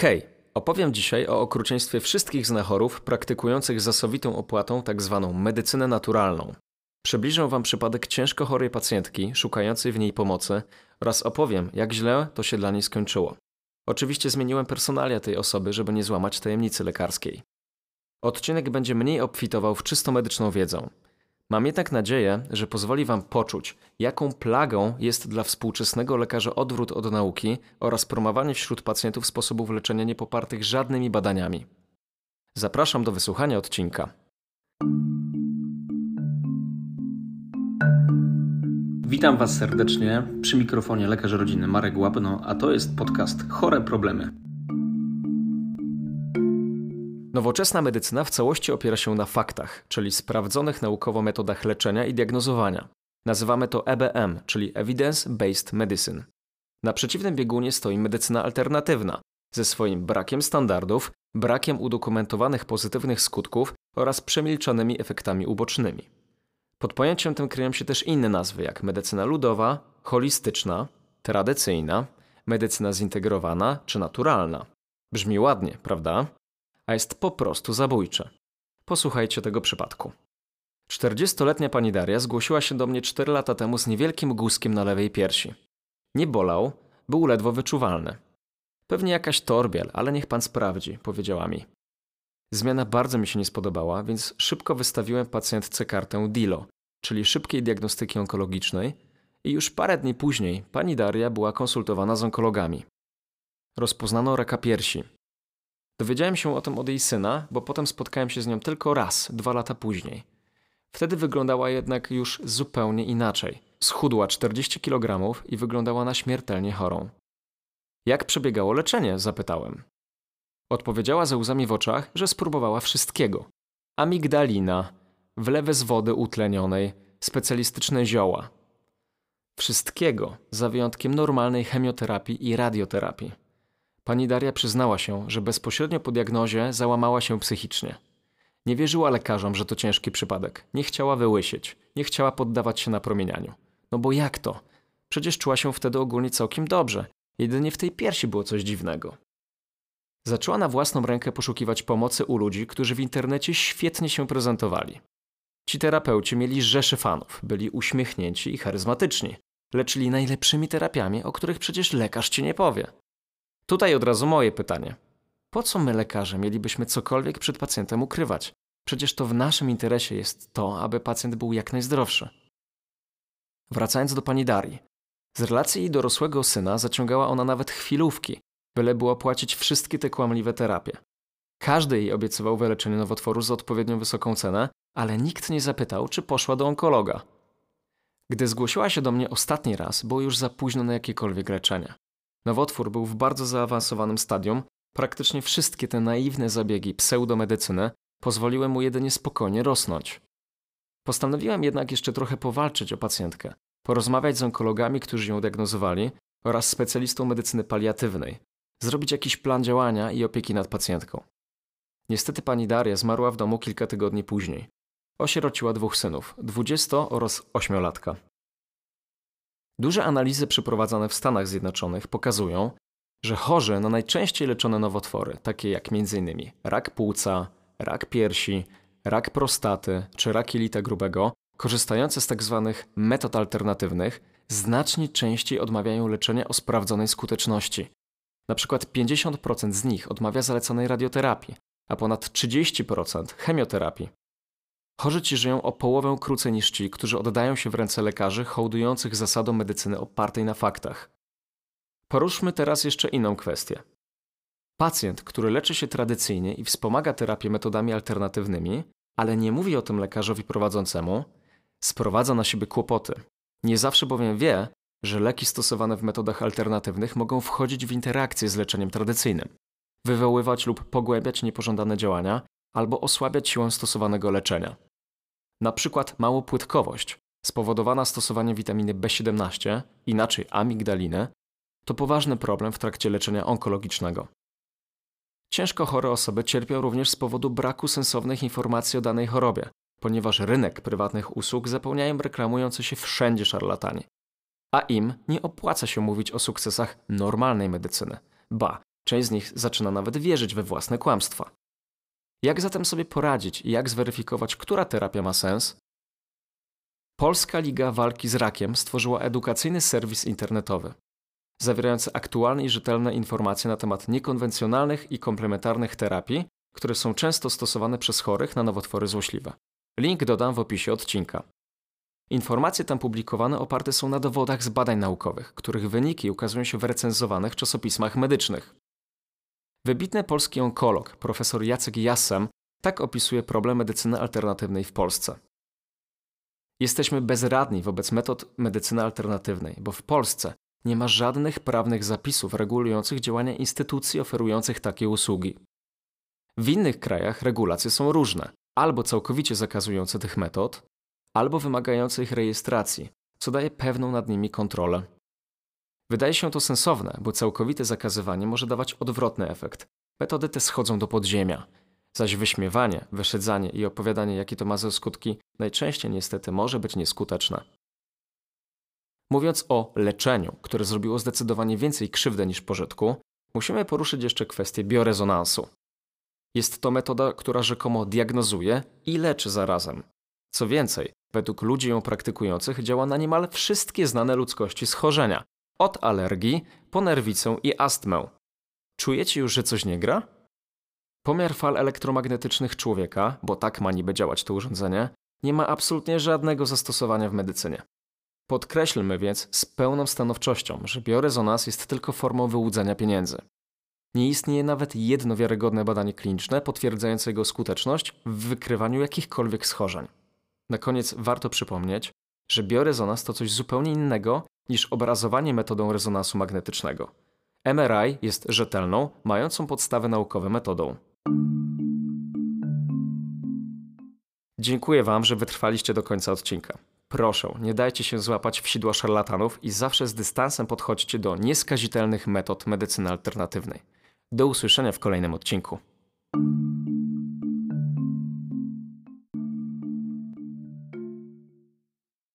Hej, opowiem dzisiaj o okrucieństwie wszystkich znachorów praktykujących zasowitą opłatą tzw. Tak medycynę naturalną. Przybliżę Wam przypadek ciężko chorej pacjentki szukającej w niej pomocy oraz opowiem, jak źle to się dla niej skończyło. Oczywiście zmieniłem personalia tej osoby, żeby nie złamać tajemnicy lekarskiej. Odcinek będzie mniej obfitował w czysto medyczną wiedzę. Mam jednak nadzieję, że pozwoli Wam poczuć, jaką plagą jest dla współczesnego lekarza odwrót od nauki oraz promowanie wśród pacjentów sposobów leczenia niepopartych żadnymi badaniami. Zapraszam do wysłuchania odcinka. Witam Was serdecznie przy mikrofonie lekarz rodzinny Marek Łapno, a to jest podcast Chore Problemy. Nowoczesna medycyna w całości opiera się na faktach, czyli sprawdzonych naukowo metodach leczenia i diagnozowania. Nazywamy to EBM, czyli Evidence Based Medicine. Na przeciwnym biegunie stoi medycyna alternatywna, ze swoim brakiem standardów, brakiem udokumentowanych pozytywnych skutków oraz przemilczanymi efektami ubocznymi. Pod pojęciem tym kryją się też inne nazwy, jak medycyna ludowa, holistyczna, tradycyjna, medycyna zintegrowana czy naturalna. Brzmi ładnie, prawda? A jest po prostu zabójcze. Posłuchajcie tego przypadku. 40-letnia pani Daria zgłosiła się do mnie 4 lata temu z niewielkim guzkiem na lewej piersi. Nie bolał, był ledwo wyczuwalny. Pewnie jakaś torbiel, ale niech pan sprawdzi, powiedziała mi. Zmiana bardzo mi się nie spodobała, więc szybko wystawiłem pacjentce kartę DILO, czyli szybkiej diagnostyki onkologicznej, i już parę dni później pani Daria była konsultowana z onkologami. Rozpoznano raka piersi, Dowiedziałem się o tym od jej syna, bo potem spotkałem się z nią tylko raz, dwa lata później. Wtedy wyglądała jednak już zupełnie inaczej. Schudła 40 kg i wyglądała na śmiertelnie chorą. Jak przebiegało leczenie? zapytałem. Odpowiedziała ze łzami w oczach, że spróbowała wszystkiego. Amigdalina, wlewy z wody utlenionej, specjalistyczne zioła. Wszystkiego, za wyjątkiem normalnej chemioterapii i radioterapii. Pani Daria przyznała się, że bezpośrednio po diagnozie załamała się psychicznie. Nie wierzyła lekarzom, że to ciężki przypadek. Nie chciała wyłysieć. Nie chciała poddawać się napromienianiu. No bo jak to? Przecież czuła się wtedy ogólnie całkiem dobrze. Jedynie w tej piersi było coś dziwnego. Zaczęła na własną rękę poszukiwać pomocy u ludzi, którzy w internecie świetnie się prezentowali. Ci terapeuci mieli rzeszy fanów, byli uśmiechnięci i charyzmatyczni. Leczyli najlepszymi terapiami, o których przecież lekarz ci nie powie. Tutaj od razu moje pytanie. Po co my, lekarze, mielibyśmy cokolwiek przed pacjentem ukrywać? Przecież to w naszym interesie jest to, aby pacjent był jak najzdrowszy. Wracając do pani Darii. Z relacji jej dorosłego syna zaciągała ona nawet chwilówki, byle było płacić wszystkie te kłamliwe terapie. Każdy jej obiecywał wyleczenie nowotworu za odpowiednią wysoką cenę, ale nikt nie zapytał, czy poszła do onkologa. Gdy zgłosiła się do mnie ostatni raz, było już za późno na jakiekolwiek leczenie. Nowotwór był w bardzo zaawansowanym stadium. Praktycznie wszystkie te naiwne zabiegi pseudomedycyny pozwoliły mu jedynie spokojnie rosnąć. Postanowiłem jednak jeszcze trochę powalczyć o pacjentkę, porozmawiać z onkologami, którzy ją diagnozowali oraz specjalistą medycyny paliatywnej, zrobić jakiś plan działania i opieki nad pacjentką. Niestety pani Daria zmarła w domu kilka tygodni później. Osierociła dwóch synów, 20 oraz 8-latka. Duże analizy przeprowadzone w Stanach Zjednoczonych pokazują, że chorzy na najczęściej leczone nowotwory, takie jak m.in. rak płuca, rak piersi, rak prostaty czy rak jelita grubego, korzystające z tzw. Tak metod alternatywnych, znacznie częściej odmawiają leczenia o sprawdzonej skuteczności. Na przykład 50% z nich odmawia zalecanej radioterapii, a ponad 30% chemioterapii. Chorzy ci żyją o połowę krócej niż ci, którzy oddają się w ręce lekarzy hołdujących zasadą medycyny opartej na faktach. Poruszmy teraz jeszcze inną kwestię. Pacjent, który leczy się tradycyjnie i wspomaga terapię metodami alternatywnymi, ale nie mówi o tym lekarzowi prowadzącemu, sprowadza na siebie kłopoty. Nie zawsze bowiem wie, że leki stosowane w metodach alternatywnych mogą wchodzić w interakcję z leczeniem tradycyjnym, wywoływać lub pogłębiać niepożądane działania albo osłabiać siłę stosowanego leczenia. Na przykład małopłytkowość spowodowana stosowaniem witaminy B17, inaczej amigdaliny, to poważny problem w trakcie leczenia onkologicznego. Ciężko chore osoby cierpią również z powodu braku sensownych informacji o danej chorobie, ponieważ rynek prywatnych usług zapełniają reklamujący się wszędzie szarlatani. A im nie opłaca się mówić o sukcesach normalnej medycyny. Ba, Część z nich zaczyna nawet wierzyć we własne kłamstwa. Jak zatem sobie poradzić i jak zweryfikować, która terapia ma sens? Polska Liga Walki z Rakiem stworzyła edukacyjny serwis internetowy, zawierający aktualne i rzetelne informacje na temat niekonwencjonalnych i komplementarnych terapii, które są często stosowane przez chorych na nowotwory złośliwe. Link dodam w opisie odcinka. Informacje tam publikowane oparte są na dowodach z badań naukowych, których wyniki ukazują się w recenzowanych czasopismach medycznych. Wybitny polski onkolog, profesor Jacek Jassem, tak opisuje problem medycyny alternatywnej w Polsce. Jesteśmy bezradni wobec metod medycyny alternatywnej, bo w Polsce nie ma żadnych prawnych zapisów regulujących działania instytucji oferujących takie usługi. W innych krajach regulacje są różne, albo całkowicie zakazujące tych metod, albo wymagające ich rejestracji, co daje pewną nad nimi kontrolę. Wydaje się to sensowne, bo całkowite zakazywanie może dawać odwrotny efekt. Metody te schodzą do podziemia, zaś wyśmiewanie, wyszydzanie i opowiadanie, jakie to ma ze skutki, najczęściej niestety może być nieskuteczne. Mówiąc o leczeniu, które zrobiło zdecydowanie więcej krzywdy niż pożytku, musimy poruszyć jeszcze kwestię biorezonansu. Jest to metoda, która rzekomo diagnozuje i leczy zarazem. Co więcej, według ludzi ją praktykujących działa na niemal wszystkie znane ludzkości schorzenia, od alergii po nerwicę i astmę. Czujecie już, że coś nie gra? Pomiar fal elektromagnetycznych człowieka, bo tak ma niby działać to urządzenie, nie ma absolutnie żadnego zastosowania w medycynie. Podkreślmy więc z pełną stanowczością, że biorezonans jest tylko formą wyłudzenia pieniędzy. Nie istnieje nawet jedno wiarygodne badanie kliniczne potwierdzające jego skuteczność w wykrywaniu jakichkolwiek schorzeń. Na koniec warto przypomnieć, że biorezonans to coś zupełnie innego niż obrazowanie metodą rezonansu magnetycznego. MRI jest rzetelną, mającą podstawy naukowe metodą. Dziękuję Wam, że wytrwaliście do końca odcinka. Proszę, nie dajcie się złapać w sidła szarlatanów i zawsze z dystansem podchodźcie do nieskazitelnych metod medycyny alternatywnej. Do usłyszenia w kolejnym odcinku.